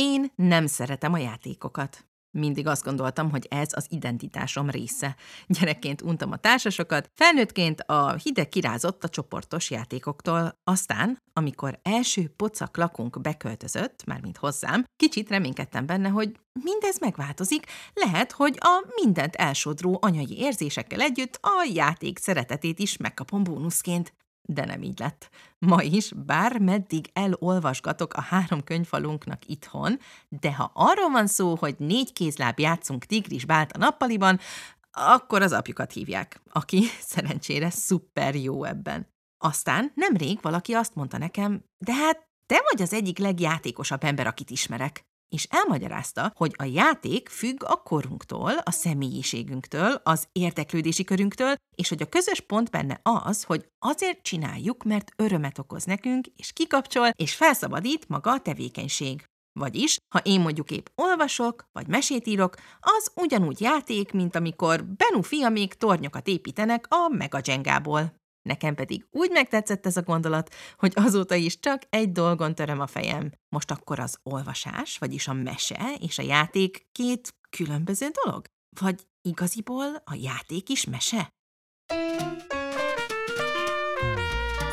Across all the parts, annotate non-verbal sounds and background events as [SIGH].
Én nem szeretem a játékokat. Mindig azt gondoltam, hogy ez az identitásom része. Gyerekként untam a társasokat, felnőttként a hideg kirázott a csoportos játékoktól. Aztán, amikor első pocak lakunk beköltözött, mármint hozzám, kicsit reménykedtem benne, hogy mindez megváltozik, lehet, hogy a mindent elsodró anyai érzésekkel együtt a játék szeretetét is megkapom bónuszként de nem így lett. Ma is, bár meddig elolvasgatok a három könyvfalunknak itthon, de ha arról van szó, hogy négy kézláb játszunk tigris bált a nappaliban, akkor az apjukat hívják, aki [LAUGHS] szerencsére szuper jó ebben. Aztán nemrég valaki azt mondta nekem, de hát te vagy az egyik legjátékosabb ember, akit ismerek és elmagyarázta, hogy a játék függ a korunktól, a személyiségünktől, az érdeklődési körünktől, és hogy a közös pont benne az, hogy azért csináljuk, mert örömet okoz nekünk, és kikapcsol, és felszabadít maga a tevékenység. Vagyis, ha én mondjuk épp olvasok, vagy mesét írok, az ugyanúgy játék, mint amikor Benu fiamék tornyokat építenek a Megajengából. Nekem pedig úgy megtetszett ez a gondolat, hogy azóta is csak egy dolgon töröm a fejem. Most akkor az olvasás, vagyis a mese és a játék két különböző dolog? Vagy igaziból a játék is mese?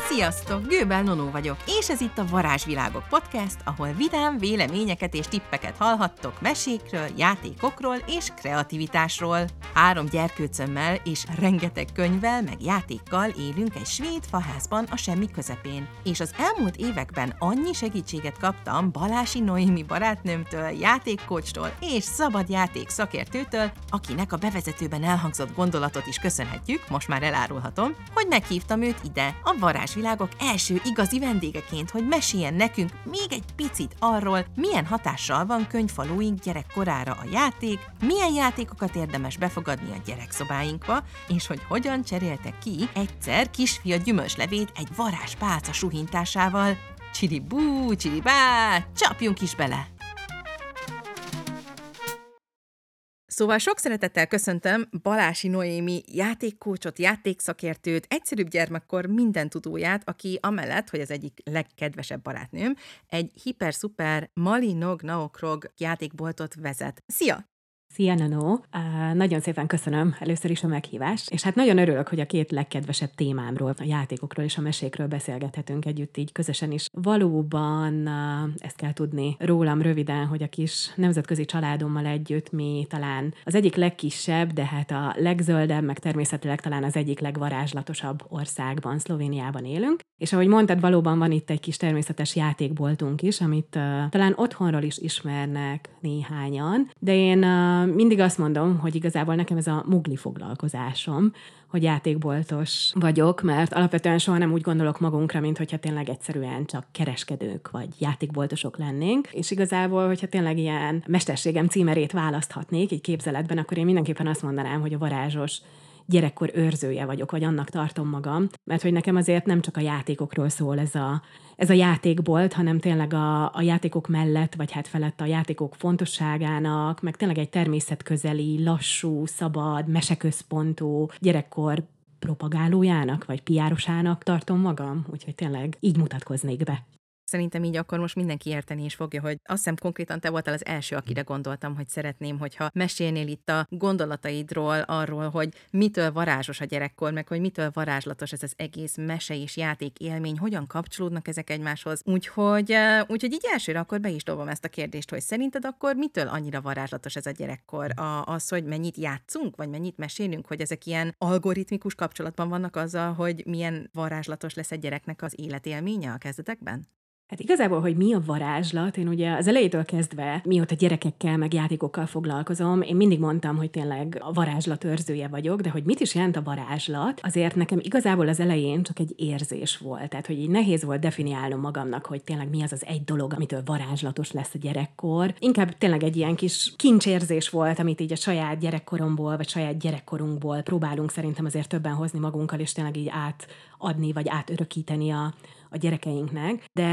Sziasztok! Gőbel Nonó vagyok, és ez itt a Varázsvilágok podcast, ahol vidám véleményeket és tippeket hallhattok mesékről, játékokról és kreativitásról. Három gyerkőcömmel és rengeteg könyvvel meg játékkal élünk egy svéd faházban a semmi közepén. És az elmúlt években annyi segítséget kaptam Balási Noémi barátnőmtől, játékkócstól és szabad játék szakértőtől, akinek a bevezetőben elhangzott gondolatot is köszönhetjük, most már elárulhatom, hogy meghívtam őt ide, a Világok első igazi vendégeként, hogy meséljen nekünk még egy picit arról, milyen hatással van könyvfalóink gyerekkorára a játék, milyen játékokat érdemes befogadni a gyerekszobáinkba, és hogy hogyan cserélte ki egyszer kisfia gyümölcslevét egy varázspálca suhintásával. Csiribú, csiribá, csapjunk is bele! Szóval sok szeretettel köszöntöm Balási Noémi játékkócsot, játékszakértőt, egyszerűbb gyermekkor minden tudóját, aki amellett, hogy az egyik legkedvesebb barátnőm, egy hiper-szuper Malinog Naokrog játékboltot vezet. Szia! Szia, Nano! Uh, nagyon szépen köszönöm először is a meghívást, és hát nagyon örülök, hogy a két legkedvesebb témámról, a játékokról és a mesékről beszélgethetünk együtt így közösen is. Valóban ezt kell tudni rólam röviden, hogy a kis nemzetközi családommal együtt mi talán az egyik legkisebb, de hát a legzöldebb, meg természetileg talán az egyik legvarázslatosabb országban, Szlovéniában élünk. És ahogy mondtad, valóban van itt egy kis természetes játékboltunk is, amit uh, talán otthonról is ismernek néhányan, de én uh, mindig azt mondom, hogy igazából nekem ez a mugli foglalkozásom, hogy játékboltos vagyok, mert alapvetően soha nem úgy gondolok magunkra, mint hogyha tényleg egyszerűen csak kereskedők vagy játékboltosok lennénk. És igazából, hogyha tényleg ilyen mesterségem címerét választhatnék egy képzeletben, akkor én mindenképpen azt mondanám, hogy a varázsos gyerekkor őrzője vagyok, vagy annak tartom magam, mert hogy nekem azért nem csak a játékokról szól ez a, ez a játékbolt, hanem tényleg a, a játékok mellett, vagy hát felett a játékok fontosságának, meg tényleg egy természetközeli, lassú, szabad, meseközpontú gyerekkor propagálójának, vagy piárosának tartom magam, úgyhogy tényleg így mutatkoznék be. Szerintem így akkor most mindenki érteni is fogja, hogy azt hiszem konkrétan te voltál az első, akire gondoltam, hogy szeretném, hogyha mesélnél itt a gondolataidról, arról, hogy mitől varázsos a gyerekkor, meg hogy mitől varázslatos ez az egész mese és játék élmény, hogyan kapcsolódnak ezek egymáshoz. Úgyhogy, úgyhogy így elsőre akkor be is dobom ezt a kérdést, hogy szerinted akkor mitől annyira varázslatos ez a gyerekkor? A, az, hogy mennyit játszunk, vagy mennyit mesélünk, hogy ezek ilyen algoritmikus kapcsolatban vannak azzal, hogy milyen varázslatos lesz egy gyereknek az életélménye a kezdetekben? Hát igazából, hogy mi a varázslat, én ugye az elejétől kezdve, mióta gyerekekkel, meg játékokkal foglalkozom, én mindig mondtam, hogy tényleg a varázslat őrzője vagyok, de hogy mit is jelent a varázslat, azért nekem igazából az elején csak egy érzés volt. Tehát, hogy így nehéz volt definiálnom magamnak, hogy tényleg mi az az egy dolog, amitől varázslatos lesz a gyerekkor. Inkább tényleg egy ilyen kis kincsérzés volt, amit így a saját gyerekkoromból, vagy saját gyerekkorunkból próbálunk szerintem azért többen hozni magunkkal, és tényleg így átadni, vagy átörökíteni a, a gyerekeinknek, de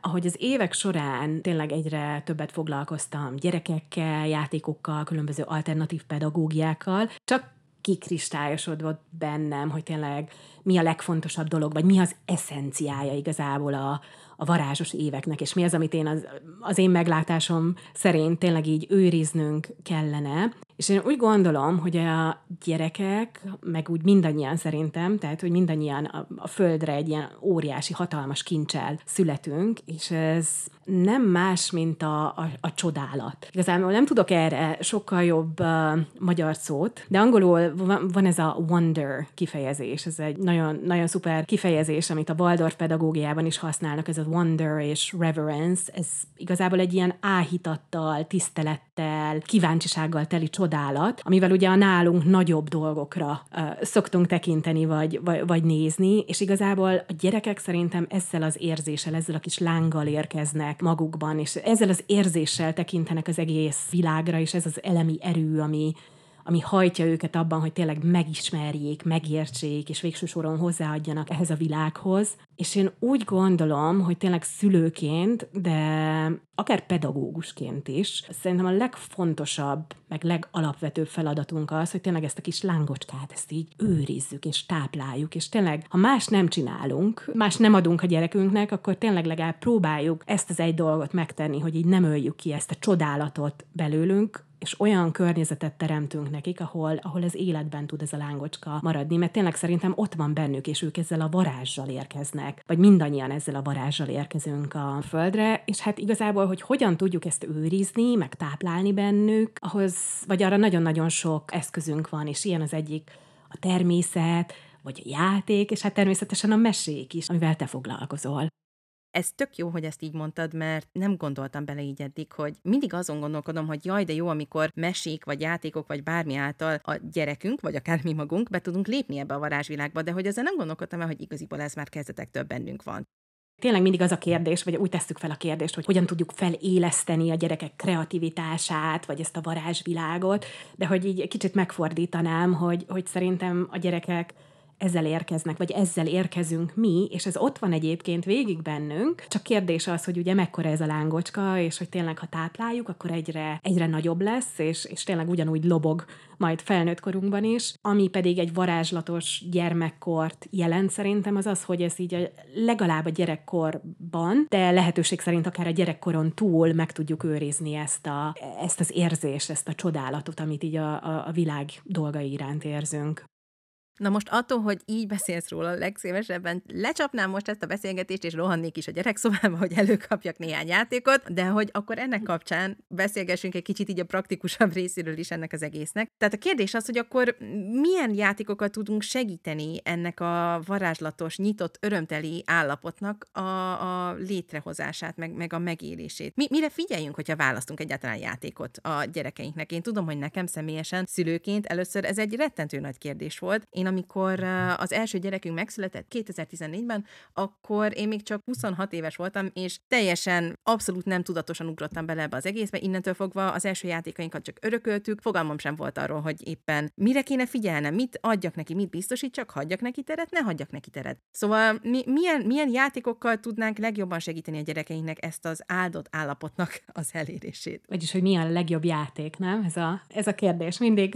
ahogy az évek során tényleg egyre többet foglalkoztam gyerekekkel, játékokkal, különböző alternatív pedagógiákkal, csak kikristályosodott bennem, hogy tényleg mi a legfontosabb dolog, vagy mi az eszenciája igazából a, a varázsos éveknek, és mi az, amit én az, az én meglátásom szerint tényleg így őriznünk kellene. És én úgy gondolom, hogy a gyerekek, meg úgy mindannyian szerintem, tehát, hogy mindannyian a, a földre egy ilyen óriási, hatalmas kincsel születünk, és ez nem más, mint a, a, a csodálat. Igazából nem tudok erre sokkal jobb uh, magyar szót, de angolul van, van ez a wonder kifejezés, ez egy nagyon, nagyon szuper kifejezés, amit a Waldorf pedagógiában is használnak, ez a wonder és reverence, ez igazából egy ilyen áhítattal, tisztelettel, kíváncsisággal teli csodálat, amivel ugye a nálunk nagyobb dolgokra uh, szoktunk tekinteni, vagy, vagy, vagy nézni, és igazából a gyerekek szerintem ezzel az érzéssel, ezzel a kis lánggal érkeznek magukban, és ezzel az érzéssel tekintenek az egész világra, és ez az elemi erő, ami, ami hajtja őket abban, hogy tényleg megismerjék, megértsék, és végső soron hozzáadjanak ehhez a világhoz. És én úgy gondolom, hogy tényleg szülőként, de akár pedagógusként is, szerintem a legfontosabb, meg legalapvetőbb feladatunk az, hogy tényleg ezt a kis lángocskát, ezt így őrizzük és tápláljuk, és tényleg, ha más nem csinálunk, más nem adunk a gyerekünknek, akkor tényleg legalább próbáljuk ezt az egy dolgot megtenni, hogy így nem öljük ki ezt a csodálatot belőlünk, és olyan környezetet teremtünk nekik, ahol, ahol az életben tud ez a lángocska maradni, mert tényleg szerintem ott van bennük, és ők ezzel a varázsjal érkeznek, vagy mindannyian ezzel a varázsjal érkezünk a földre, és hát igazából, hogy hogyan tudjuk ezt őrizni, meg táplálni bennük, ahhoz, vagy arra nagyon-nagyon sok eszközünk van, és ilyen az egyik a természet, vagy a játék, és hát természetesen a mesék is, amivel te foglalkozol. Ez tök jó, hogy ezt így mondtad, mert nem gondoltam bele így eddig, hogy mindig azon gondolkodom, hogy jaj, de jó, amikor mesék, vagy játékok, vagy bármi által a gyerekünk, vagy akár mi magunk be tudunk lépni ebbe a varázsvilágba, de hogy ezzel nem gondolkodtam el, hogy igaziból ez már kezdetektől bennünk van. Tényleg mindig az a kérdés, vagy úgy tesszük fel a kérdést, hogy hogyan tudjuk feléleszteni a gyerekek kreativitását, vagy ezt a varázsvilágot, de hogy így kicsit megfordítanám, hogy, hogy szerintem a gyerekek ezzel érkeznek, vagy ezzel érkezünk mi, és ez ott van egyébként végig bennünk, csak kérdés az, hogy ugye mekkora ez a lángocska, és hogy tényleg, ha tápláljuk, akkor egyre, egyre nagyobb lesz, és, és tényleg ugyanúgy lobog majd felnőtt korunkban is. Ami pedig egy varázslatos gyermekkort jelent szerintem, az az, hogy ez így a, legalább a gyerekkorban, de lehetőség szerint akár a gyerekkoron túl meg tudjuk őrizni ezt, a, ezt az érzést, ezt a csodálatot, amit így a, a, a világ dolgai iránt érzünk. Na most attól, hogy így beszélsz róla, legszívesebben lecsapnám most ezt a beszélgetést, és rohannék is a gyerekszobába, hogy előkapjak néhány játékot, de hogy akkor ennek kapcsán beszélgessünk egy kicsit így a praktikusabb részéről is ennek az egésznek. Tehát a kérdés az, hogy akkor milyen játékokat tudunk segíteni ennek a varázslatos, nyitott, örömteli állapotnak a, a létrehozását, meg, meg a megélését. Mi, mire figyeljünk, hogyha választunk egyáltalán játékot a gyerekeinknek? Én tudom, hogy nekem személyesen szülőként először ez egy rettentő nagy kérdés volt. Én amikor az első gyerekünk megszületett 2014-ben, akkor én még csak 26 éves voltam, és teljesen abszolút nem tudatosan ugrottam bele ebbe az egészbe. Innentől fogva az első játékainkat csak örököltük, fogalmam sem volt arról, hogy éppen mire kéne figyelnem, mit adjak neki, mit biztosítsak, hagyjak neki teret, ne hagyjak neki teret. Szóval mi, milyen, milyen játékokkal tudnánk legjobban segíteni a gyerekeinknek ezt az áldott állapotnak [LAUGHS] az elérését? Vagyis, hogy milyen a legjobb játék, nem? Ez a, ez a kérdés mindig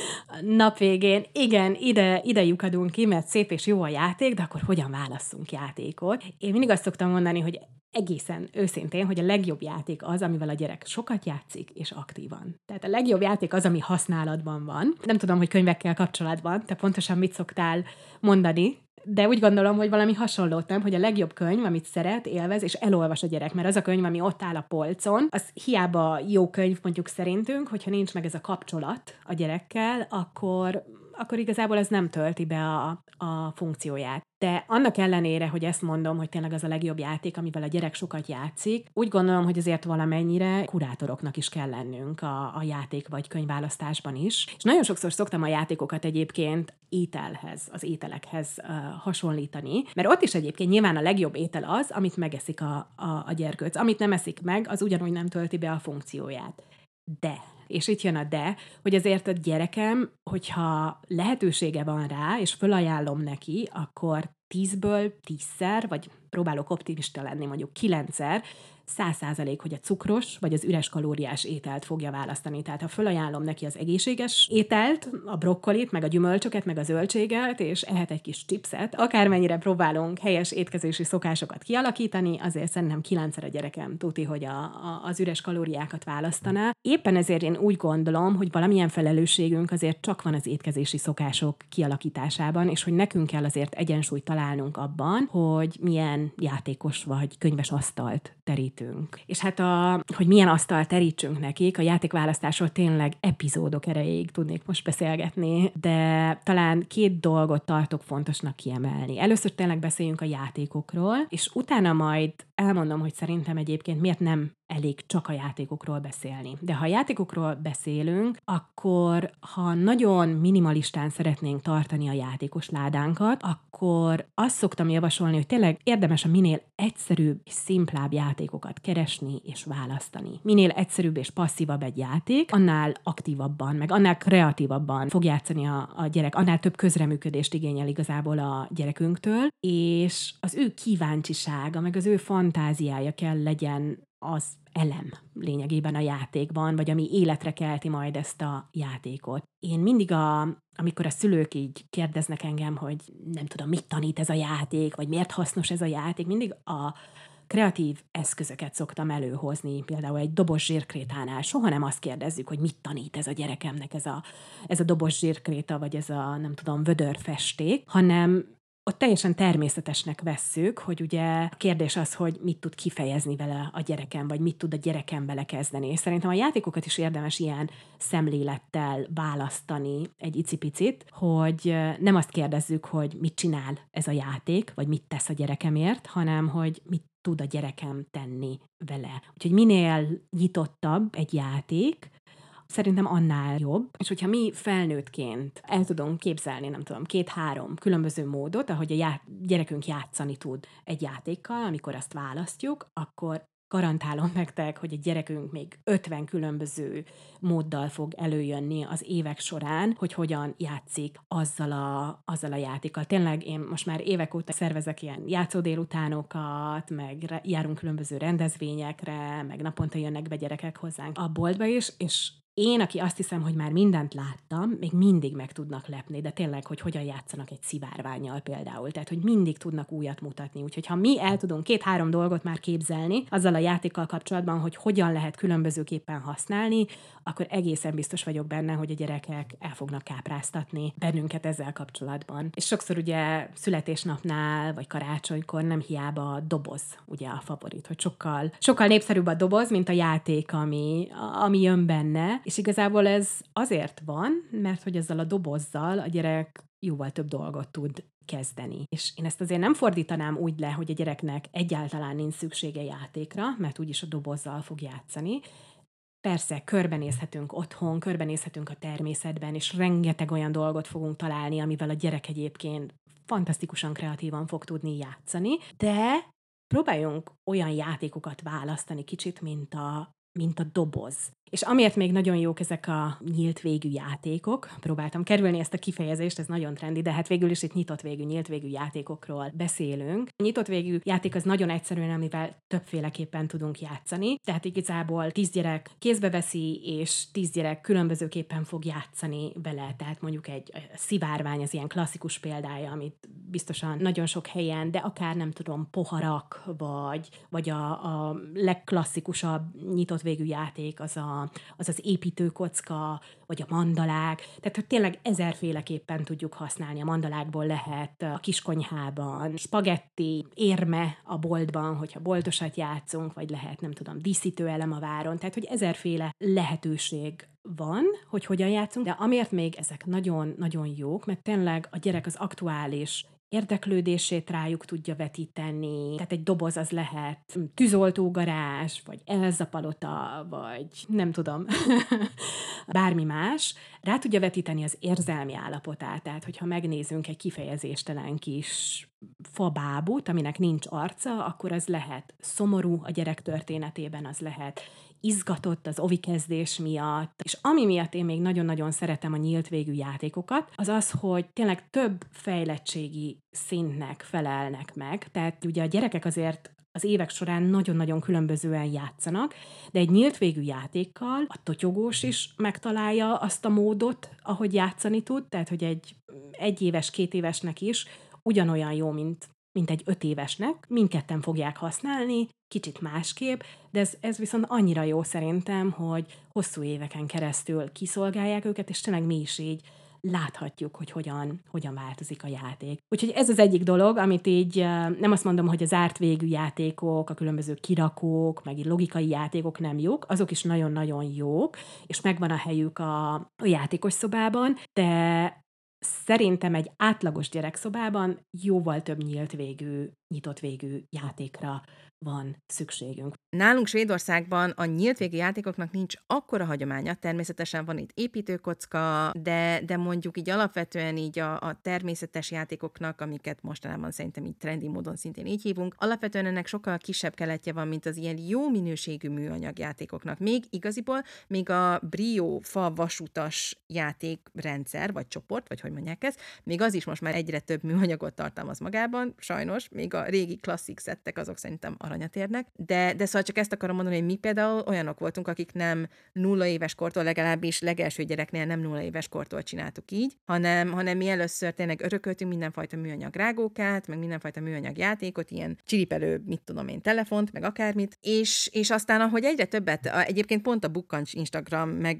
[LAUGHS] nap végén. Igen, ide ide, ide lyukadunk ki, mert szép és jó a játék, de akkor hogyan válasszunk játékot? Én mindig azt szoktam mondani, hogy egészen őszintén, hogy a legjobb játék az, amivel a gyerek sokat játszik, és aktívan. Tehát a legjobb játék az, ami használatban van. Nem tudom, hogy könyvekkel kapcsolatban, te pontosan mit szoktál mondani, de úgy gondolom, hogy valami hasonlót nem, hogy a legjobb könyv, amit szeret, élvez, és elolvas a gyerek, mert az a könyv, ami ott áll a polcon, az hiába jó könyv mondjuk szerintünk, hogyha nincs meg ez a kapcsolat a gyerekkel, akkor akkor igazából ez nem tölti be a, a funkcióját. De annak ellenére, hogy ezt mondom, hogy tényleg az a legjobb játék, amivel a gyerek sokat játszik, úgy gondolom, hogy azért valamennyire kurátoroknak is kell lennünk a, a játék vagy könyvválasztásban is. És nagyon sokszor szoktam a játékokat egyébként ételhez, az ételekhez uh, hasonlítani, mert ott is egyébként nyilván a legjobb étel az, amit megeszik a, a, a gyerkőc. Amit nem eszik meg, az ugyanúgy nem tölti be a funkcióját. De. És itt jön a de, hogy azért a gyerekem, hogyha lehetősége van rá, és fölajánlom neki, akkor tízből tízszer, vagy próbálok optimista lenni, mondjuk kilencszer, száz százalék, hogy a cukros vagy az üres kalóriás ételt fogja választani. Tehát ha fölajánlom neki az egészséges ételt, a brokkolit, meg a gyümölcsöket, meg a zöldséget, és ehet egy kis chipset, akármennyire próbálunk helyes étkezési szokásokat kialakítani, azért szerintem kilencszer a gyerekem tuti, hogy a, a, az üres kalóriákat választaná. Éppen ezért én úgy gondolom, hogy valamilyen felelősségünk azért csak van az étkezési szokások kialakításában, és hogy nekünk kell azért egyensúlyt találnunk abban, hogy milyen játékos vagy könyves asztalt terítünk. És hát a, hogy milyen asztalt terítsünk nekik, a játékválasztásról tényleg epizódok erejéig tudnék most beszélgetni, de talán két dolgot tartok fontosnak kiemelni. Először tényleg beszéljünk a játékokról, és utána majd elmondom, hogy szerintem egyébként miért nem elég csak a játékokról beszélni. De ha a játékokról beszélünk, akkor ha nagyon minimalistán szeretnénk tartani a játékos ládánkat, akkor azt szoktam javasolni, hogy tényleg érdemes a minél egyszerűbb és szimplább játékokat keresni és választani. Minél egyszerűbb és passzívabb egy játék, annál aktívabban, meg annál kreatívabban fog játszani a, a gyerek, annál több közreműködést igényel igazából a gyerekünktől, és az ő kíváncsisága, meg az ő fantáziája kell legyen az elem lényegében a játékban, vagy ami életre kelti majd ezt a játékot. Én mindig, a, amikor a szülők így kérdeznek engem, hogy nem tudom, mit tanít ez a játék, vagy miért hasznos ez a játék, mindig a kreatív eszközöket szoktam előhozni, például egy dobos zsírkrétánál. Soha nem azt kérdezzük, hogy mit tanít ez a gyerekemnek ez a, ez a dobos zsírkréta, vagy ez a, nem tudom, vödörfesték, hanem ott teljesen természetesnek vesszük, hogy ugye a kérdés az, hogy mit tud kifejezni vele a gyerekem, vagy mit tud a gyerekem vele kezdeni. És szerintem a játékokat is érdemes ilyen szemlélettel választani egy icipicit, hogy nem azt kérdezzük, hogy mit csinál ez a játék, vagy mit tesz a gyerekemért, hanem hogy mit tud a gyerekem tenni vele. Úgyhogy minél nyitottabb egy játék, szerintem annál jobb. És hogyha mi felnőttként el tudunk képzelni, nem tudom, két-három különböző módot, ahogy a já- gyerekünk játszani tud egy játékkal, amikor azt választjuk, akkor garantálom [LAUGHS] nektek, hogy a gyerekünk még 50 különböző móddal fog előjönni az évek során, hogy hogyan játszik azzal a, azzal a játékkal. Tényleg én most már évek óta szervezek ilyen játszódélutánokat, meg járunk különböző rendezvényekre, meg naponta jönnek be gyerekek hozzánk a boltba is, és én, aki azt hiszem, hogy már mindent láttam, még mindig meg tudnak lepni, de tényleg, hogy hogyan játszanak egy szivárványjal például. Tehát, hogy mindig tudnak újat mutatni. Úgyhogy ha mi el tudunk két-három dolgot már képzelni azzal a játékkal kapcsolatban, hogy hogyan lehet különbözőképpen használni, akkor egészen biztos vagyok benne, hogy a gyerekek el fognak kápráztatni bennünket ezzel kapcsolatban. És sokszor ugye születésnapnál, vagy karácsonykor nem hiába a doboz, ugye a favorit, hogy sokkal, sokkal népszerűbb a doboz, mint a játék, ami, ami jön benne, és igazából ez azért van, mert hogy ezzel a dobozzal a gyerek jóval több dolgot tud kezdeni. És én ezt azért nem fordítanám úgy le, hogy a gyereknek egyáltalán nincs szüksége játékra, mert úgyis a dobozzal fog játszani, Persze, körbenézhetünk otthon, körbenézhetünk a természetben, és rengeteg olyan dolgot fogunk találni, amivel a gyerek egyébként fantasztikusan kreatívan fog tudni játszani, de próbáljunk olyan játékokat választani kicsit, mint a, mint a doboz. És amiért még nagyon jók ezek a nyílt végű játékok, próbáltam kerülni ezt a kifejezést, ez nagyon trendi, de hát végül is itt nyitott végű, nyílt végű játékokról beszélünk. A nyitott végű játék az nagyon egyszerűen, amivel többféleképpen tudunk játszani. Tehát igazából tíz gyerek kézbe veszi, és tíz gyerek különbözőképpen fog játszani vele. Tehát mondjuk egy szivárvány az ilyen klasszikus példája, amit biztosan nagyon sok helyen, de akár nem tudom, poharak, vagy, vagy a, a legklasszikusabb nyitott végű játék az a az az építőkocka, vagy a mandalák. Tehát, hogy tényleg ezerféleképpen tudjuk használni. A mandalákból lehet a kiskonyhában, spagetti, érme a boltban, hogyha boltosat játszunk, vagy lehet, nem tudom, díszítő elem a váron. Tehát, hogy ezerféle lehetőség van, hogy hogyan játszunk, de amiért még ezek nagyon-nagyon jók, mert tényleg a gyerek az aktuális érdeklődését rájuk tudja vetíteni. Tehát egy doboz az lehet tűzoltógarázs, vagy elzapalota, vagy nem tudom, [LAUGHS] bármi más. Rá tudja vetíteni az érzelmi állapotát. Tehát, hogyha megnézünk egy kifejezéstelen kis fabábút, aminek nincs arca, akkor az lehet szomorú a gyerek történetében, az lehet izgatott az ovi kezdés miatt, és ami miatt én még nagyon-nagyon szeretem a nyílt végű játékokat, az az, hogy tényleg több fejlettségi szintnek felelnek meg. Tehát ugye a gyerekek azért az évek során nagyon-nagyon különbözően játszanak, de egy nyílt végű játékkal a totyogós is megtalálja azt a módot, ahogy játszani tud, tehát hogy egy egy éves, két évesnek is ugyanolyan jó, mint, mint egy öt évesnek, mindketten fogják használni, kicsit másképp, de ez, ez viszont annyira jó szerintem, hogy hosszú éveken keresztül kiszolgálják őket, és tényleg mi is így láthatjuk, hogy hogyan, hogyan változik a játék. Úgyhogy ez az egyik dolog, amit így nem azt mondom, hogy az árt végű játékok, a különböző kirakók, meg logikai játékok nem jók, azok is nagyon-nagyon jók, és megvan a helyük a, a játékos szobában, de szerintem egy átlagos gyerekszobában jóval több nyílt végű, nyitott végű játékra van szükségünk. Nálunk Svédországban a nyílt végű játékoknak nincs akkora hagyománya, természetesen van itt építőkocka, de, de mondjuk így alapvetően így a, a természetes játékoknak, amiket mostanában szerintem így trendi módon szintén így hívunk, alapvetően ennek sokkal kisebb keletje van, mint az ilyen jó minőségű műanyag játékoknak. Még igaziból, még a Brio fa vasutas játékrendszer, vagy csoport, vagy hogy mondják ezt, még az is most már egyre több műanyagot tartalmaz magában, sajnos, még a régi klasszik szettek azok szerintem aranyat érnek, de, de szóval csak ezt akarom mondani, hogy mi például olyanok voltunk, akik nem nulla éves kortól, legalábbis legelső gyereknél nem nulla éves kortól csináltuk így, hanem, hanem mi először tényleg örököltünk mindenfajta műanyag rágókát, meg mindenfajta műanyag játékot, ilyen csiripelő, mit tudom én, telefont, meg akármit, és, és aztán, ahogy egyre többet, egyébként pont a Bukkancs Instagram, meg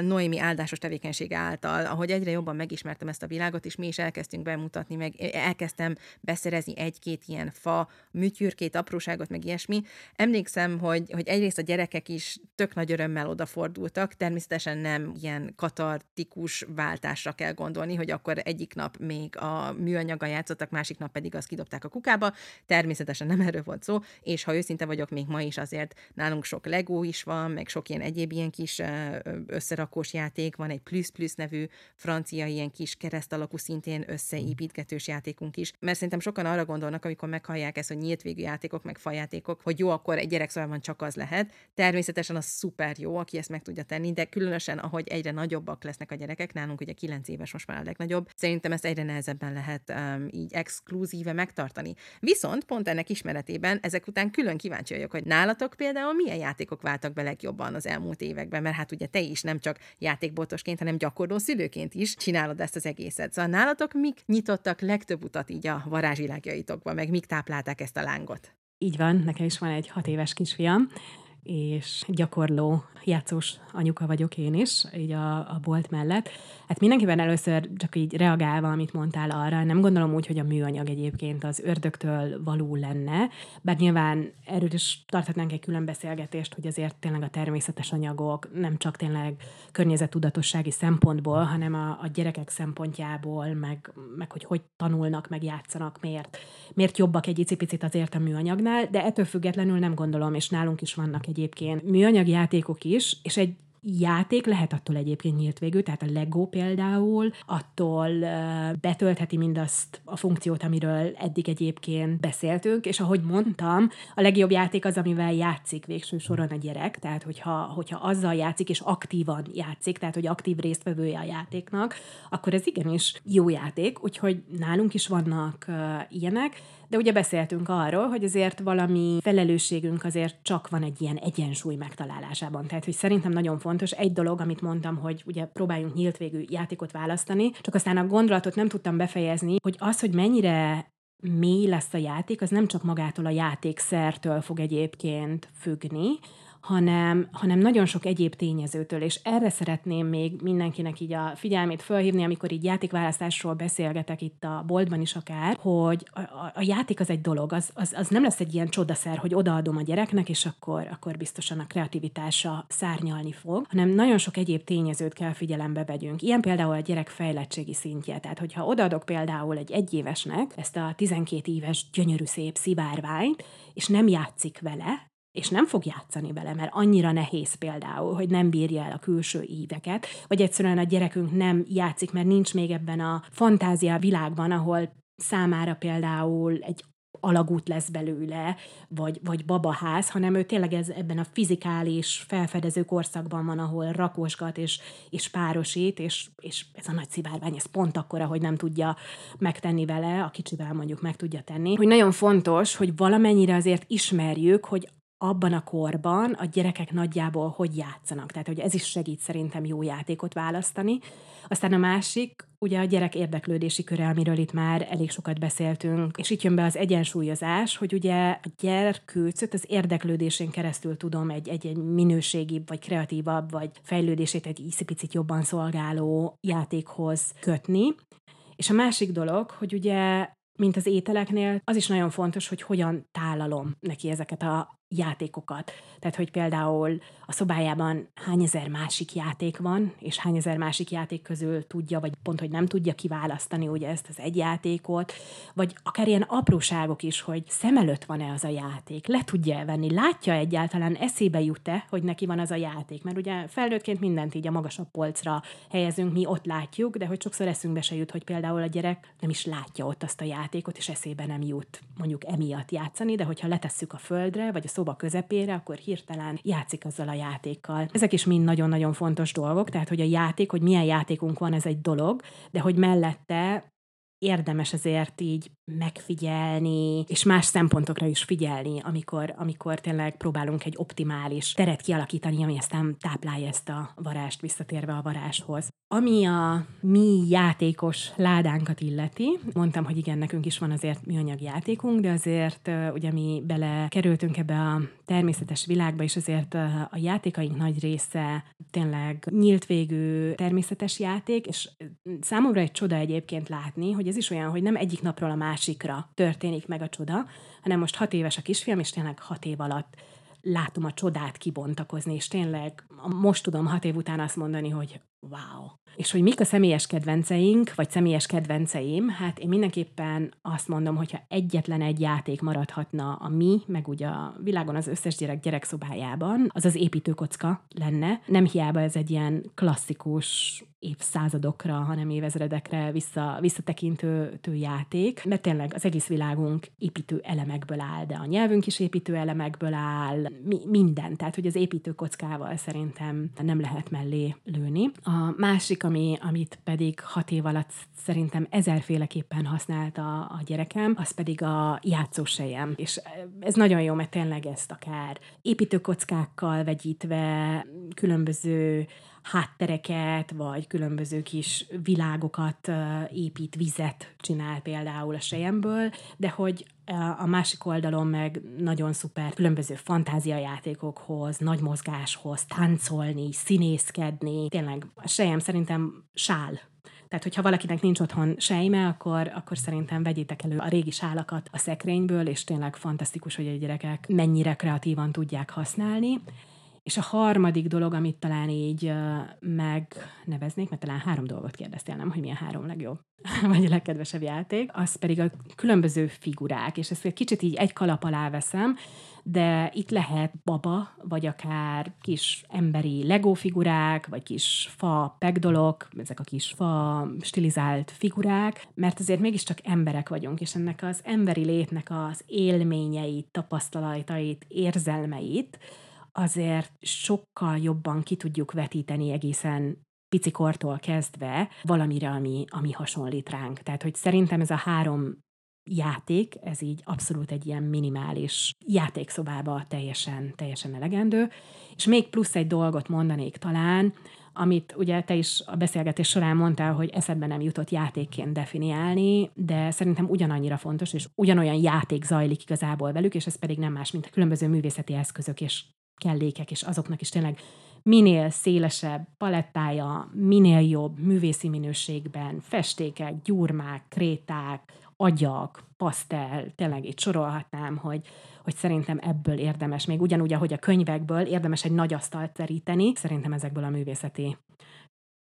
Noémi áldásos tevékenysége által, ahogy egyre jobban megismertem ezt a világot, és mi is elkezdtünk bemutatni, meg elkezdtem beszerezni egy-két ilyen fa, műtyürkét, apróságot, meg ilyesmi. Emlékszem, hogy, hogy egyrészt a gyerekek is tök nagy örömmel odafordultak, természetesen nem ilyen katartikus váltásra kell gondolni, hogy akkor egyik nap még a műanyaga játszottak, másik nap pedig azt kidobták a kukába. Természetesen nem erről volt szó, és ha őszinte vagyok, még ma is azért nálunk sok Lego is van, meg sok ilyen egyéb ilyen kis összerakós játék, van egy Plus Plus nevű francia ilyen kis kereszt alakú szintén összeépítgetős játékunk is, mert szerintem sokan arra gondolnak, amikor meghallják ezt, hogy nyílt végű játékok, meg fajátékok, hogy jó, akkor egy gyerekszobában csak az lehet. Természetesen az szuper jó, aki ezt meg tudja tenni, de különösen, ahogy egyre nagyobbak lesznek a gyerekek, nálunk ugye 9 éves most már a legnagyobb, szerintem ezt egyre nehezebben lehet um, így exkluzíve megtartani. Viszont pont ennek ismeretében ezek után külön kíváncsi vagyok, hogy nálatok például milyen játékok váltak be legjobban az elmúlt években, mert hát ugye te is nem csak játékbotosként, hanem gyakorló szülőként is csinálod ezt az egészet. Szóval nálatok mik nyitottak legtöbb utat így a varázsvilágjaitokba, meg mik táplálták ezt a lángot? Így van, nekem is van egy hat éves kisfiam, és gyakorló játszós anyuka vagyok én is, így a, a bolt mellett. Hát mindenkiben először csak így reagálva, amit mondtál arra, nem gondolom úgy, hogy a műanyag egyébként az ördögtől való lenne, bár nyilván erről is tarthatnánk egy külön beszélgetést, hogy azért tényleg a természetes anyagok nem csak tényleg környezettudatossági szempontból, hanem a, a gyerekek szempontjából, meg, meg hogy hogy tanulnak, meg játszanak, miért, miért jobbak egy icipicit azért a műanyagnál, de ettől függetlenül nem gondolom, és nálunk is vannak egyébként műanyag játékok is, és egy játék lehet attól egyébként nyílt végű, tehát a Lego például attól betöltheti mindazt a funkciót, amiről eddig egyébként beszéltünk, és ahogy mondtam, a legjobb játék az, amivel játszik végső soron a gyerek, tehát hogyha, hogyha azzal játszik, és aktívan játszik, tehát hogy aktív résztvevője a játéknak, akkor ez igenis jó játék, úgyhogy nálunk is vannak ilyenek, de ugye beszéltünk arról, hogy azért valami felelősségünk azért csak van egy ilyen egyensúly megtalálásában. Tehát, hogy szerintem nagyon fontos egy dolog, amit mondtam, hogy ugye próbáljunk nyílt végű játékot választani, csak aztán a gondolatot nem tudtam befejezni, hogy az, hogy mennyire mély lesz a játék, az nem csak magától a játékszertől fog egyébként függni, hanem, hanem nagyon sok egyéb tényezőtől, és erre szeretném még mindenkinek így a figyelmét fölhívni, amikor így játékválasztásról beszélgetek itt a boltban is akár, hogy a, a, a játék az egy dolog, az, az, az nem lesz egy ilyen csodaszer, hogy odaadom a gyereknek, és akkor, akkor biztosan a kreativitása szárnyalni fog, hanem nagyon sok egyéb tényezőt kell figyelembe vegyünk. Ilyen például a gyerek fejlettségi szintje. Tehát, hogyha odaadok például egy egyévesnek ezt a 12 éves gyönyörű szép szivárványt, és nem játszik vele, és nem fog játszani vele, mert annyira nehéz például, hogy nem bírja el a külső íveket, vagy egyszerűen a gyerekünk nem játszik, mert nincs még ebben a fantázia világban, ahol számára például egy alagút lesz belőle, vagy, vagy babaház, hanem ő tényleg ez, ebben a fizikális felfedező korszakban van, ahol rakosgat és, és párosít, és, és ez a nagy szivárvány, ez pont akkora, hogy nem tudja megtenni vele, a kicsivel mondjuk meg tudja tenni. Hogy nagyon fontos, hogy valamennyire azért ismerjük, hogy abban a korban a gyerekek nagyjából hogy játszanak. Tehát, hogy ez is segít szerintem jó játékot választani. Aztán a másik, ugye a gyerek érdeklődési köre, amiről itt már elég sokat beszéltünk, és itt jön be az egyensúlyozás, hogy ugye a gyerkőcöt az érdeklődésén keresztül tudom egy, egy, egy minőségibb, vagy kreatívabb, vagy fejlődését egy picit jobban szolgáló játékhoz kötni. És a másik dolog, hogy ugye mint az ételeknél, az is nagyon fontos, hogy hogyan tálalom neki ezeket a játékokat. Tehát, hogy például a szobájában hány ezer másik játék van, és hány ezer másik játék közül tudja, vagy pont, hogy nem tudja kiválasztani ugye ezt az egy játékot, vagy akár ilyen apróságok is, hogy szem előtt van-e az a játék, le tudja venni, látja egyáltalán, eszébe jut-e, hogy neki van az a játék, mert ugye felnőttként mindent így a magasabb polcra helyezünk, mi ott látjuk, de hogy sokszor eszünkbe se jut, hogy például a gyerek nem is látja ott azt a játékot, és eszébe nem jut mondjuk emiatt játszani, de hogyha letesszük a földre, vagy a szoba közepére, akkor hirtelen játszik azzal a játékkal. Ezek is mind nagyon-nagyon fontos dolgok, tehát hogy a játék, hogy milyen játékunk van, ez egy dolog, de hogy mellette érdemes ezért így megfigyelni, és más szempontokra is figyelni, amikor, amikor tényleg próbálunk egy optimális teret kialakítani, ami aztán táplálja ezt a varást, visszatérve a varáshoz. Ami a mi játékos ládánkat illeti, mondtam, hogy igen, nekünk is van azért műanyag játékunk, de azért ugye mi bele kerültünk ebbe a természetes világba, és azért a játékaink nagy része tényleg nyílt végű természetes játék, és számomra egy csoda egyébként látni, hogy ez is olyan, hogy nem egyik napról a másikra történik meg a csoda, hanem most hat éves a kisfiam, és tényleg hat év alatt látom a csodát kibontakozni, és tényleg most tudom hat év után azt mondani, hogy wow. És hogy mik a személyes kedvenceink, vagy személyes kedvenceim, hát én mindenképpen azt mondom, hogyha egyetlen egy játék maradhatna a mi, meg ugye a világon az összes gyerek gyerekszobájában, az az építőkocka lenne. Nem hiába ez egy ilyen klasszikus évszázadokra, hanem évezredekre vissza, visszatekintő játék, mert tényleg az egész világunk építő elemekből áll, de a nyelvünk is építő elemekből áll, mi, minden. Tehát, hogy az építőkockával szerintem nem lehet mellé lőni. A másik, ami, amit pedig hat év alatt szerintem ezerféleképpen használt a, a gyerekem, az pedig a játszósejem. És ez nagyon jó, mert tényleg ezt akár építőkockákkal vegyítve, különböző háttereket, vagy különböző kis világokat épít, vizet csinál például a sejemből, de hogy a másik oldalon meg nagyon szuper különböző fantáziajátékokhoz, nagy mozgáshoz, táncolni, színészkedni. Tényleg a sejem szerintem sál tehát, hogyha valakinek nincs otthon sejme, akkor, akkor szerintem vegyétek elő a régi sálakat a szekrényből, és tényleg fantasztikus, hogy a gyerekek mennyire kreatívan tudják használni. És a harmadik dolog, amit talán így megneveznék, mert talán három dolgot kérdeztél, nem, hogy milyen három legjobb, [LAUGHS] vagy a legkedvesebb játék, az pedig a különböző figurák, és ezt egy kicsit így egy kalap alá veszem, de itt lehet baba, vagy akár kis emberi Lego figurák, vagy kis fa pegdolok, ezek a kis fa stilizált figurák, mert azért mégiscsak emberek vagyunk, és ennek az emberi létnek az élményeit, tapasztalatait, érzelmeit, azért sokkal jobban ki tudjuk vetíteni egészen picikortól kezdve valamire, ami, ami hasonlít ránk. Tehát, hogy szerintem ez a három játék, ez így abszolút egy ilyen minimális játékszobába teljesen, teljesen elegendő. És még plusz egy dolgot mondanék talán, amit ugye te is a beszélgetés során mondtál, hogy eszedbe nem jutott játékként definiálni, de szerintem ugyanannyira fontos, és ugyanolyan játék zajlik igazából velük, és ez pedig nem más, mint a különböző művészeti eszközök és kellékek, és azoknak is tényleg minél szélesebb palettája, minél jobb művészi minőségben, festékek, gyurmák, kréták, agyak, pasztel, tényleg itt sorolhatnám, hogy, hogy szerintem ebből érdemes, még ugyanúgy, ahogy a könyvekből érdemes egy nagy asztalt teríteni, szerintem ezekből a művészeti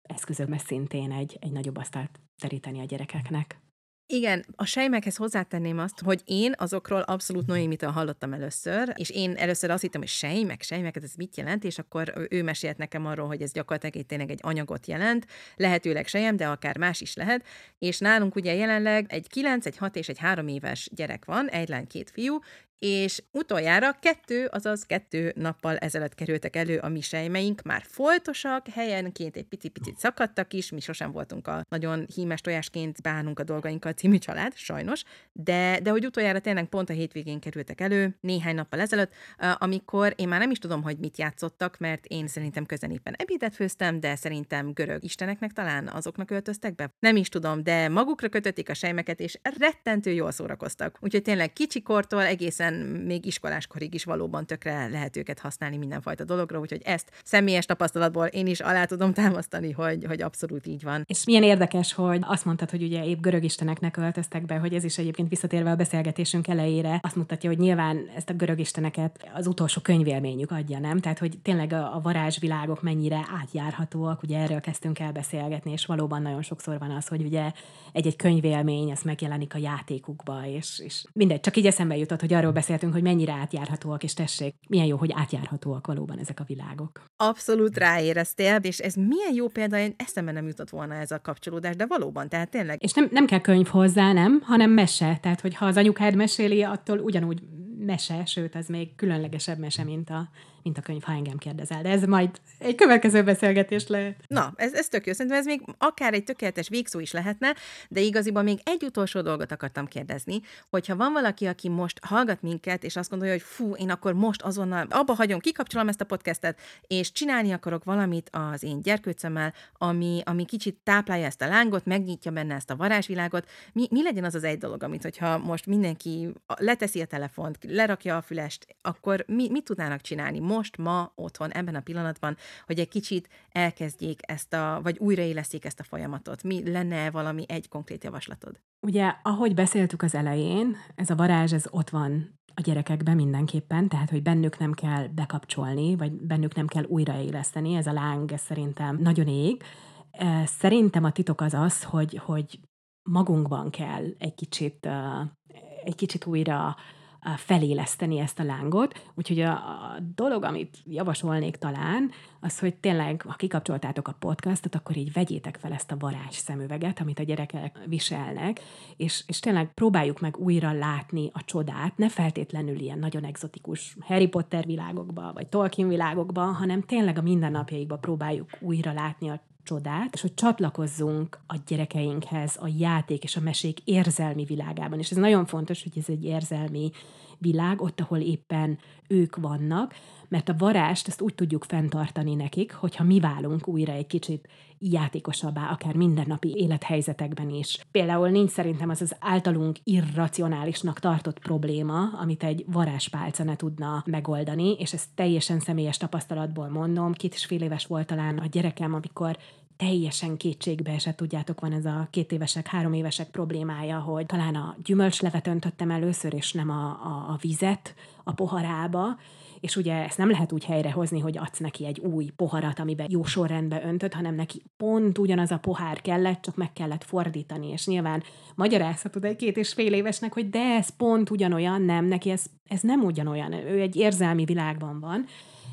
eszközökből szintén egy, egy nagyobb asztalt teríteni a gyerekeknek. Igen, a sejmekhez hozzátenném azt, hogy én azokról abszolút Noémitől hallottam először, és én először azt hittem, hogy sejmek, sejmek, ez mit jelent, és akkor ő mesélt nekem arról, hogy ez gyakorlatilag egy, tényleg egy anyagot jelent, lehetőleg sejem, de akár más is lehet, és nálunk ugye jelenleg egy 9, egy 6 és egy 3 éves gyerek van, egy lány, két fiú, és utoljára kettő, azaz kettő nappal ezelőtt kerültek elő a mi sejmeink, már foltosak, helyenként egy picit-picit szakadtak is, mi sosem voltunk a nagyon hímes tojásként bánunk a dolgainkkal című család, sajnos, de, de hogy utoljára tényleg pont a hétvégén kerültek elő, néhány nappal ezelőtt, amikor én már nem is tudom, hogy mit játszottak, mert én szerintem közenéppen ebédet főztem, de szerintem görög isteneknek talán azoknak öltöztek be. Nem is tudom, de magukra kötötték a sejmeket, és rettentő jól szórakoztak. Úgyhogy tényleg kicsikortól egészen még iskoláskorig is valóban tökre lehet őket használni mindenfajta dologra, úgyhogy ezt személyes tapasztalatból én is alá tudom támasztani, hogy, hogy abszolút így van. És milyen érdekes, hogy azt mondtad, hogy ugye épp görög isteneknek öltöztek be, hogy ez is egyébként visszatérve a beszélgetésünk elejére azt mutatja, hogy nyilván ezt a görög isteneket az utolsó könyvélményük adja, nem? Tehát, hogy tényleg a, varázsvilágok mennyire átjárhatóak, ugye erről kezdtünk el beszélgetni, és valóban nagyon sokszor van az, hogy ugye egy-egy könyvélmény, az megjelenik a játékukba, és, és mindegy, csak így eszembe jutott, hogy arról beszéltünk, hogy mennyire átjárhatóak, és tessék, milyen jó, hogy átjárhatóak valóban ezek a világok. Abszolút ráéreztél, és ez milyen jó példa, én eszembe nem jutott volna ez a kapcsolódás, de valóban, tehát tényleg. És nem, nem kell könyv hozzá, nem, hanem mese. Tehát, hogy ha az anyukád meséli, attól ugyanúgy mese, sőt, ez még különlegesebb mese, mint a mint a könyv, ha engem kérdezel. De ez majd egy következő beszélgetés lehet. Na, ez, ez tök jó. Szerintem ez még akár egy tökéletes végszó is lehetne, de igaziból még egy utolsó dolgot akartam kérdezni, hogyha van valaki, aki most hallgat minket, és azt gondolja, hogy fú, én akkor most azonnal abba hagyom, kikapcsolom ezt a podcastet, és csinálni akarok valamit az én gyerkőcömmel, ami, ami kicsit táplálja ezt a lángot, megnyitja benne ezt a varázsvilágot. Mi, mi legyen az az egy dolog, amit, hogyha most mindenki leteszi a telefont, lerakja a fülest, akkor mi, mit tudnának csinálni? Most, ma, otthon, ebben a pillanatban, hogy egy kicsit elkezdjék ezt a, vagy újraéleszték ezt a folyamatot? Mi lenne valami egy konkrét javaslatod? Ugye, ahogy beszéltük az elején, ez a varázs, ez ott van a gyerekekben mindenképpen, tehát, hogy bennük nem kell bekapcsolni, vagy bennük nem kell újraéleszteni, ez a láng, ez szerintem nagyon ég. Szerintem a titok az az, hogy, hogy magunkban kell egy kicsit, egy kicsit újra feléleszteni ezt a lángot. Úgyhogy a, a dolog, amit javasolnék talán, az, hogy tényleg, ha kikapcsoltátok a podcastot, akkor így vegyétek fel ezt a varázs szemüveget, amit a gyerekek viselnek, és, és tényleg próbáljuk meg újra látni a csodát, ne feltétlenül ilyen nagyon egzotikus Harry Potter világokba, vagy Tolkien világokba, hanem tényleg a mindennapjaikba próbáljuk újra látni a csodát, és hogy csatlakozzunk a gyerekeinkhez a játék és a mesék érzelmi világában. És ez nagyon fontos, hogy ez egy érzelmi világ, ott, ahol éppen ők vannak, mert a varást ezt úgy tudjuk fenntartani nekik, hogyha mi válunk újra egy kicsit játékosabbá, akár mindennapi élethelyzetekben is. Például nincs szerintem az az általunk irracionálisnak tartott probléma, amit egy varázspálca ne tudna megoldani, és ezt teljesen személyes tapasztalatból mondom. Két és fél éves volt talán a gyerekem, amikor teljesen kétségbe esett, tudjátok, van ez a két évesek, három évesek problémája, hogy talán a gyümölcslevet öntöttem először, és nem a, a, a vizet a poharába, és ugye ezt nem lehet úgy helyrehozni, hogy adsz neki egy új poharat, amiben jó sorrendbe öntött, hanem neki pont ugyanaz a pohár kellett, csak meg kellett fordítani, és nyilván magyarázhatod egy két és fél évesnek, hogy de ez pont ugyanolyan, nem, neki ez, ez nem ugyanolyan, ő egy érzelmi világban van,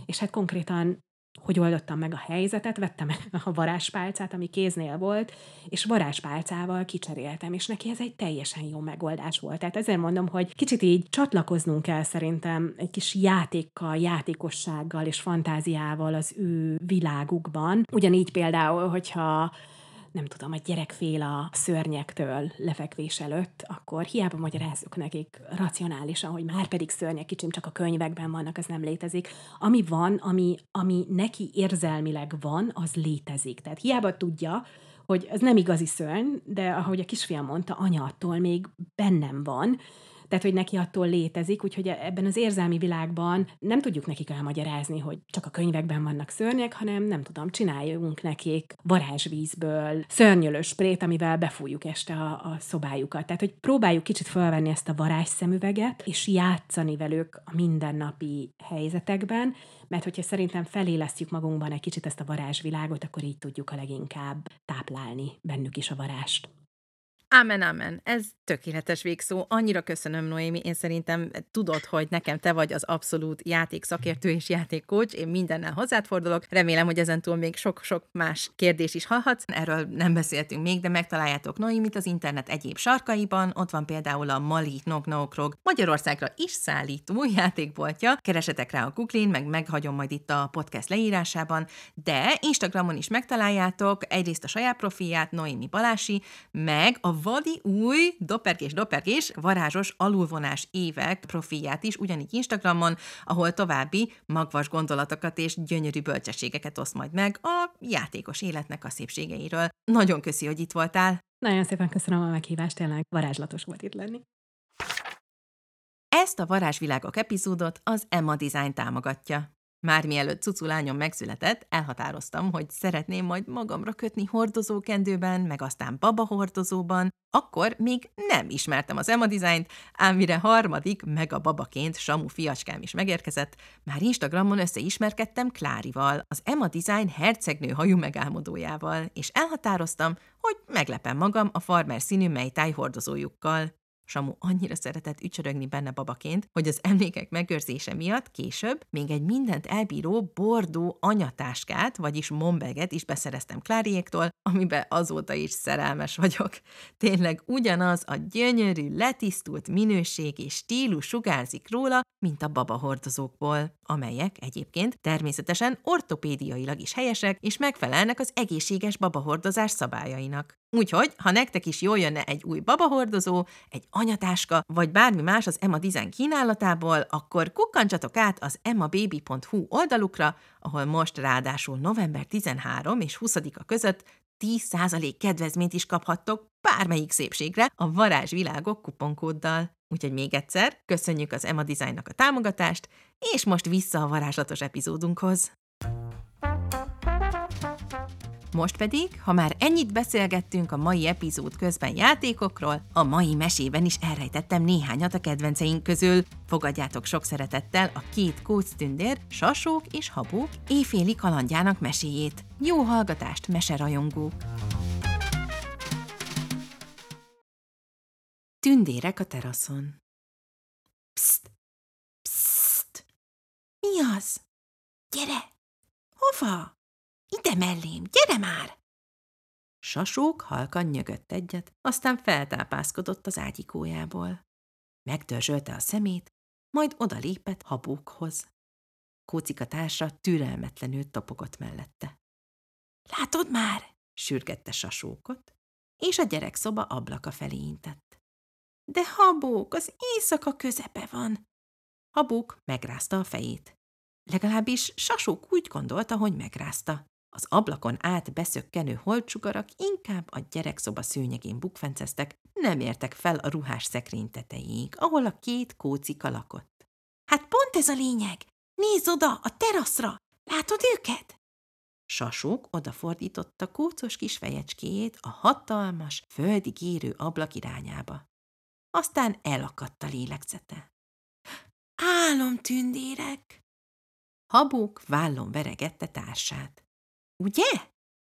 és hát konkrétan hogy oldottam meg a helyzetet, vettem [LAUGHS] a varázspálcát, ami kéznél volt, és varázspálcával kicseréltem, és neki ez egy teljesen jó megoldás volt. Tehát ezért mondom, hogy kicsit így csatlakoznunk kell szerintem egy kis játékkal, játékossággal és fantáziával az ő világukban. Ugyanígy például, hogyha nem tudom, a gyerek fél a szörnyektől lefekvés előtt, akkor hiába magyarázzuk nekik racionálisan, hogy már pedig szörnyek kicsim csak a könyvekben vannak, az nem létezik. Ami van, ami, ami neki érzelmileg van, az létezik. Tehát hiába tudja, hogy ez nem igazi szörny, de ahogy a kisfiam mondta, anya attól még bennem van, tehát, hogy neki attól létezik, úgyhogy ebben az érzelmi világban nem tudjuk nekik elmagyarázni, hogy csak a könyvekben vannak szörnyek, hanem nem tudom, csináljunk nekik varázsvízből szörnyölő sprét, amivel befújjuk este a, a szobájukat. Tehát, hogy próbáljuk kicsit felvenni ezt a varázsszemüveget, és játszani velük a mindennapi helyzetekben, mert hogyha szerintem felélesztjük magunkban egy kicsit ezt a varázsvilágot, akkor így tudjuk a leginkább táplálni bennük is a varást. Ámen, ámen. Ez tökéletes végszó. Annyira köszönöm, Noémi. Én szerintem tudod, hogy nekem te vagy az abszolút játékszakértő és játékkócs. Én mindennel hozzád fordulok. Remélem, hogy ezentúl még sok-sok más kérdés is hallhatsz. Erről nem beszéltünk még, de megtaláljátok Noémit az internet egyéb sarkaiban. Ott van például a Mali Nognokrog Magyarországra is szállító játékboltja. Keresetek rá a Google-in, meg meghagyom majd itt a podcast leírásában, de Instagramon is megtaláljátok egyrészt a saját profilját, Noémi Balási, meg a vadi új doperkés doperkés varázsos alulvonás évek profilját is, ugyanígy Instagramon, ahol további magvas gondolatokat és gyönyörű bölcsességeket oszt majd meg a játékos életnek a szépségeiről. Nagyon köszi, hogy itt voltál. Nagyon szépen köszönöm a meghívást, tényleg varázslatos volt itt lenni. Ezt a Varázsvilágok epizódot az Emma Design támogatja. Már mielőtt cucu lányom megszületett, elhatároztam, hogy szeretném majd magamra kötni hordozókendőben, meg aztán baba hordozóban. Akkor még nem ismertem az Emma Design-t, ám mire harmadik, meg a babaként Samu fiacskám is megérkezett, már Instagramon összeismerkedtem Klárival, az Emma Design hercegnő hajú megálmodójával, és elhatároztam, hogy meglepem magam a farmer színű mejtáj hordozójukkal. Samu annyira szeretett ücsörögni benne babaként, hogy az emlékek megőrzése miatt később még egy mindent elbíró bordó anyatáskát, vagyis mombeget is beszereztem Kláriéktól, amiben azóta is szerelmes vagyok. Tényleg ugyanaz a gyönyörű, letisztult minőség és stílus sugárzik róla, mint a babahordozókból, amelyek egyébként természetesen ortopédiailag is helyesek, és megfelelnek az egészséges babahordozás szabályainak. Úgyhogy, ha nektek is jól jönne egy új babahordozó, egy anyatáska, vagy bármi más az Emma Design kínálatából, akkor kukkantsatok át az emmababy.hu oldalukra, ahol most ráadásul november 13 és 20-a között 10% kedvezményt is kaphattok bármelyik szépségre a varázsvilágok kuponkóddal. Úgyhogy még egyszer, köszönjük az Emma Designnak a támogatást, és most vissza a varázslatos epizódunkhoz. Most pedig, ha már ennyit beszélgettünk a mai epizód közben játékokról, a mai mesében is elrejtettem néhányat a kedvenceink közül. Fogadjátok sok szeretettel a két kóctündér, sasók és habók éjféli kalandjának meséjét. Jó hallgatást, meserajongók! Tündérek a teraszon. Pszt! Pszt! Mi az? Gyere! Hova? Ide mellém, gyere már! Sasók halkan nyögött egyet, aztán feltápászkodott az ágyikójából. Megdörzsölte a szemét, majd odalépett habókhoz. Kócika társa türelmetlenül topogott mellette. Látod már? sürgette sasókot, és a gyerekszoba ablaka felé intett. De habók, az éjszaka közepe van. Habók megrázta a fejét. Legalábbis Sasók úgy gondolta, hogy megrázta. Az ablakon át beszökkenő holdsugarak inkább a gyerekszoba szőnyegén bukfenceztek, nem értek fel a ruhás szekrény tetejéig, ahol a két kócika lakott. Hát pont ez a lényeg! Nézz oda, a teraszra! Látod őket? Sasók odafordította kócos kis fejecskéjét a hatalmas, földig érő ablak irányába. Aztán elakadt a lélegzete. Álomtündérek! Habók vállon veregette társát. Ugye?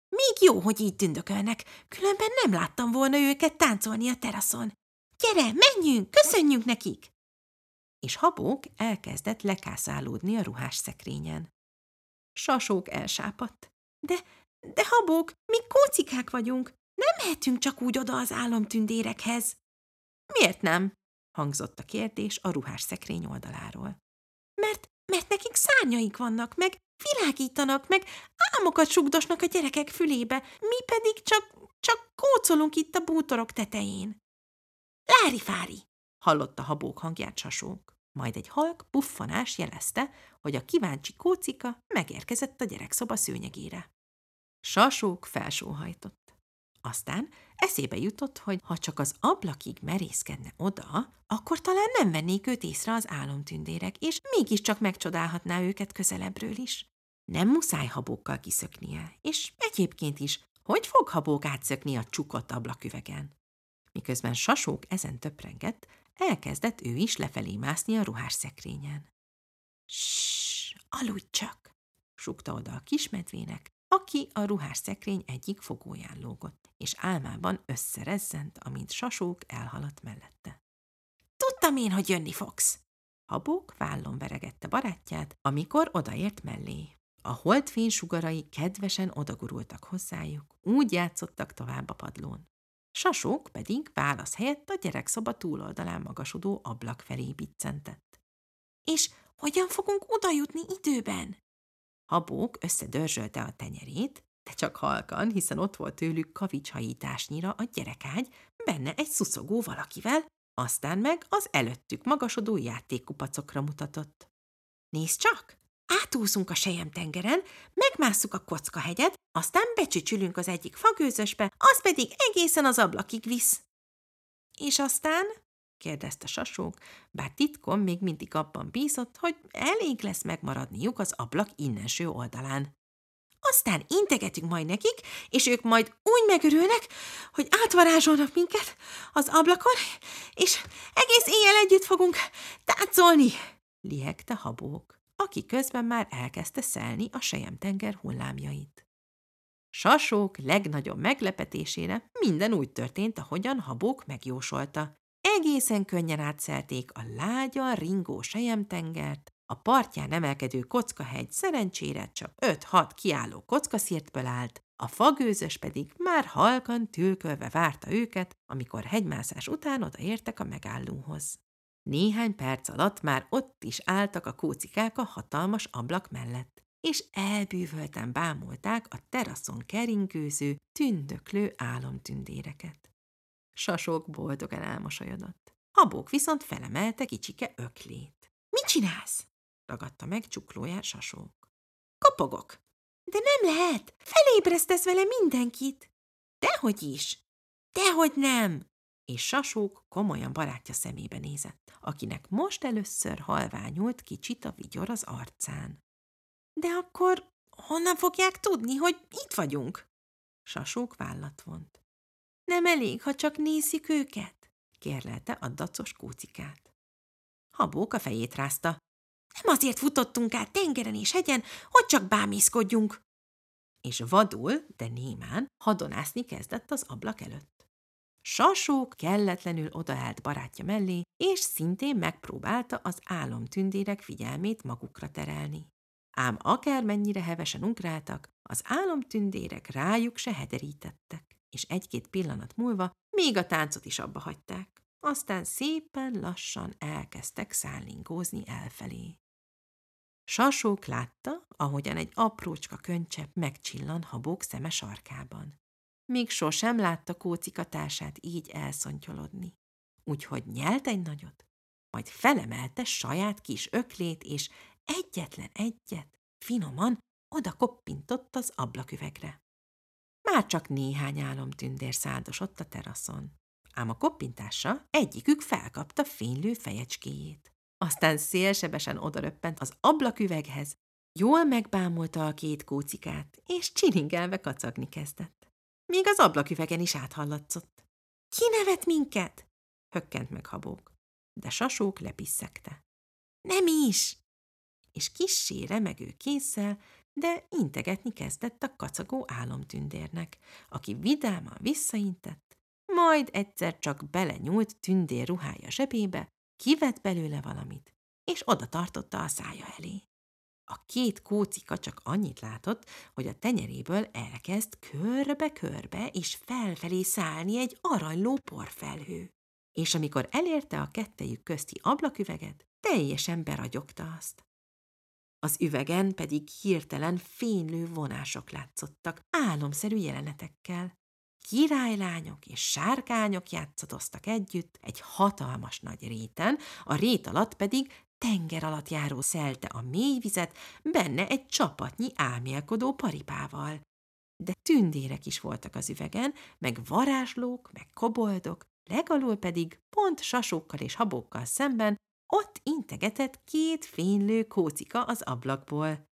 Még jó, hogy így tündökölnek, különben nem láttam volna őket táncolni a teraszon. Gyere, menjünk, köszönjünk nekik! És habók elkezdett lekászálódni a ruhás szekrényen. Sasók elsápadt. De, de habók, mi kócikák vagyunk, nem mehetünk csak úgy oda az álomtündérekhez. Miért nem? hangzott a kérdés a ruhás szekrény oldaláról. Mert, mert nekik szárnyaik vannak, meg világítanak, meg álmokat sugdosnak a gyerekek fülébe, mi pedig csak, csak kócolunk itt a bútorok tetején. Lári-fári! hallotta habók hangját sasók. Majd egy halk puffanás jelezte, hogy a kíváncsi kócika megérkezett a gyerekszoba szőnyegére. Sasók felsóhajtott. Aztán eszébe jutott, hogy ha csak az ablakig merészkedne oda, akkor talán nem vennék őt észre az álomtündérek, és mégiscsak megcsodálhatná őket közelebbről is. Nem muszáj habókkal kiszöknie, és egyébként is, hogy fog habók átszökni a csukott ablaküvegen? Miközben sasók ezen töprengett, elkezdett ő is lefelé mászni a ruhás szekrényen. Ssss, aludj csak, sukta oda a kismedvének, aki a ruhás szekrény egyik fogóján lógott, és álmában összerezzent, amint sasók elhaladt mellette. Tudtam én, hogy jönni fogsz! Habók vállon veregette barátját, amikor odaért mellé. A holdfény sugarai kedvesen odagurultak hozzájuk, úgy játszottak tovább a padlón. Sasók pedig válasz helyett a gyerekszoba túloldalán magasodó ablak felé biccentett. És hogyan fogunk oda jutni időben? Habók összedörzsölte a tenyerét, de csak halkan, hiszen ott volt tőlük kavics a gyerekágy, benne egy szuszogó valakivel, aztán meg az előttük magasodó játékkupacokra mutatott. Nézd csak! Átúszunk a tengeren, megmásszuk a kockahegyet, aztán becsücsülünk az egyik fagőzösbe, az pedig egészen az ablakig visz. És aztán? kérdezte Sasók, bár titkon még mindig abban bízott, hogy elég lesz megmaradniuk az ablak innenső oldalán. Aztán integetünk majd nekik, és ők majd úgy megörülnek, hogy átvarázsolnak minket az ablakon, és egész éjjel együtt fogunk táncolni, liegte habók, aki közben már elkezdte szelni a tenger hullámjait. Sasók legnagyobb meglepetésére minden úgy történt, ahogyan habók megjósolta. Egészen könnyen átszelték a lágyan ringó tengert, a partján emelkedő kockahegy szerencsére csak 5-6 kiálló kockaszírtből állt, a fagőzös pedig már halkan tülkölve várta őket, amikor hegymászás után odaértek a megállóhoz. Néhány perc alatt már ott is álltak a kócikák a hatalmas ablak mellett, és elbűvölten bámulták a teraszon keringőző, tündöklő álomtündéreket. Sasok boldogan elmosolyodott. Habók viszont felemelte kicsike öklét. – Mit csinálsz? – ragadta meg csuklóját Sasók. – Kopogok. – De nem lehet! Felébresztesz vele mindenkit! – Dehogy is! – Dehogy nem! És Sasók komolyan barátja szemébe nézett, akinek most először halványult kicsit a vigyor az arcán. De akkor honnan fogják tudni, hogy itt vagyunk? Sasók vállat vont. Nem elég, ha csak nézik őket? kérlelte a dacos kócikát. Habók a fejét rázta. Nem azért futottunk át tengeren és hegyen, hogy csak bámészkodjunk. És vadul, de némán hadonászni kezdett az ablak előtt. Sasók kelletlenül odaállt barátja mellé, és szintén megpróbálta az álomtündérek figyelmét magukra terelni. Ám akármennyire hevesen ugráltak, az álomtündérek rájuk se hederítettek, és egy-két pillanat múlva még a táncot is abba hagyták. Aztán szépen lassan elkezdtek szállingózni elfelé. Sasók látta, ahogyan egy aprócska köncsepp megcsillan habók szeme sarkában. Még sosem látta kócika így elszontyolodni. Úgyhogy nyelt egy nagyot, majd felemelte saját kis öklét, és egyetlen egyet, finoman oda koppintott az ablaküvegre. Már csak néhány álomtündér száldosott a teraszon, ám a koppintása egyikük felkapta fénylő fejecskéjét. Aztán szélsebesen odaröppent az ablaküveghez, jól megbámulta a két kócikát, és csilingelve kacagni kezdett. Még az ablaküvegen is áthallatszott. Ki nevet minket? Hökkent meg habók, de sasók lepisszegte. Nem is! És kissé remegő kézzel, de integetni kezdett a kacagó álomtündérnek, aki vidáman visszaintett, majd egyszer csak belenyúlt tündér ruhája zsebébe, kivett belőle valamit, és oda tartotta a szája elé. A két kócika csak annyit látott, hogy a tenyeréből elkezd körbe-körbe és felfelé szállni egy aranyló porfelhő. És amikor elérte a kettejük közti ablaküveget, teljesen beragyogta azt. Az üvegen pedig hirtelen fénylő vonások látszottak, álomszerű jelenetekkel. Királylányok és sárkányok játszadoztak együtt egy hatalmas nagy réten, a rét alatt pedig tenger alatt járó szelte a mély vizet, benne egy csapatnyi álmélkodó paripával. De tündérek is voltak az üvegen, meg varázslók, meg koboldok, legalul pedig pont sasókkal és habókkal szemben ott integetett két fénylő kócika az ablakból,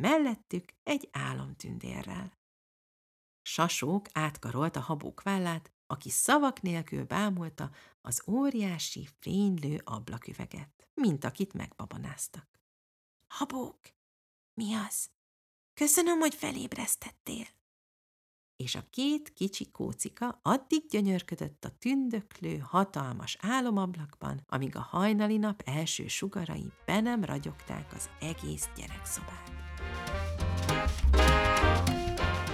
mellettük egy álomtündérrel. Sasók átkarolt a habók vállát, aki szavak nélkül bámulta az óriási, fénylő ablaküveget mint akit megbabonáztak. Habók, mi az? Köszönöm, hogy felébresztettél. És a két kicsi kócika addig gyönyörködött a tündöklő, hatalmas álomablakban, amíg a hajnali nap első sugarai be nem ragyogták az egész gyerekszobát.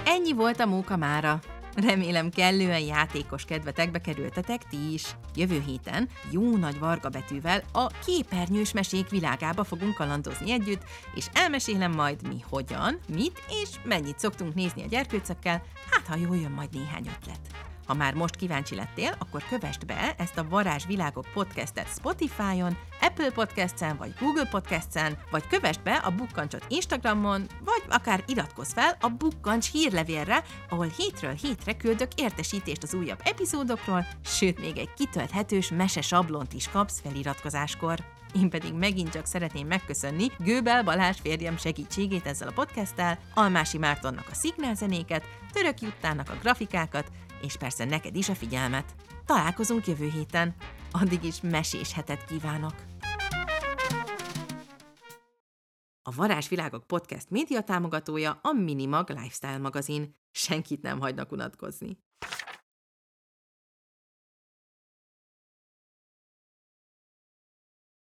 Ennyi volt a móka mára. Remélem kellően játékos kedvetekbe kerültetek ti is. Jövő héten jó nagy varga betűvel a képernyős mesék világába fogunk kalandozni együtt, és elmesélem majd mi hogyan, mit és mennyit szoktunk nézni a gyerkőcökkel, hát ha jól jön majd néhány ötlet. Ha már most kíváncsi lettél, akkor kövest be ezt a Varázs Világok podcastet Spotify-on, Apple Podcast-en vagy Google Podcast-en, vagy kövest be a Bukkancsot Instagramon, vagy akár iratkozz fel a Bukkancs hírlevélre, ahol hétről hétre küldök értesítést az újabb epizódokról, sőt még egy kitölthetős mese sablont is kapsz feliratkozáskor. Én pedig megint csak szeretném megköszönni Gőbel Balázs férjem segítségét ezzel a podcasttel, Almási Mártonnak a szignálzenéket, Török Juttának a grafikákat, és persze neked is a figyelmet. Találkozunk jövő héten. Addig is mesés hetet kívánok! A Varázsvilágok podcast média támogatója a Minimag Lifestyle magazin. Senkit nem hagynak unatkozni.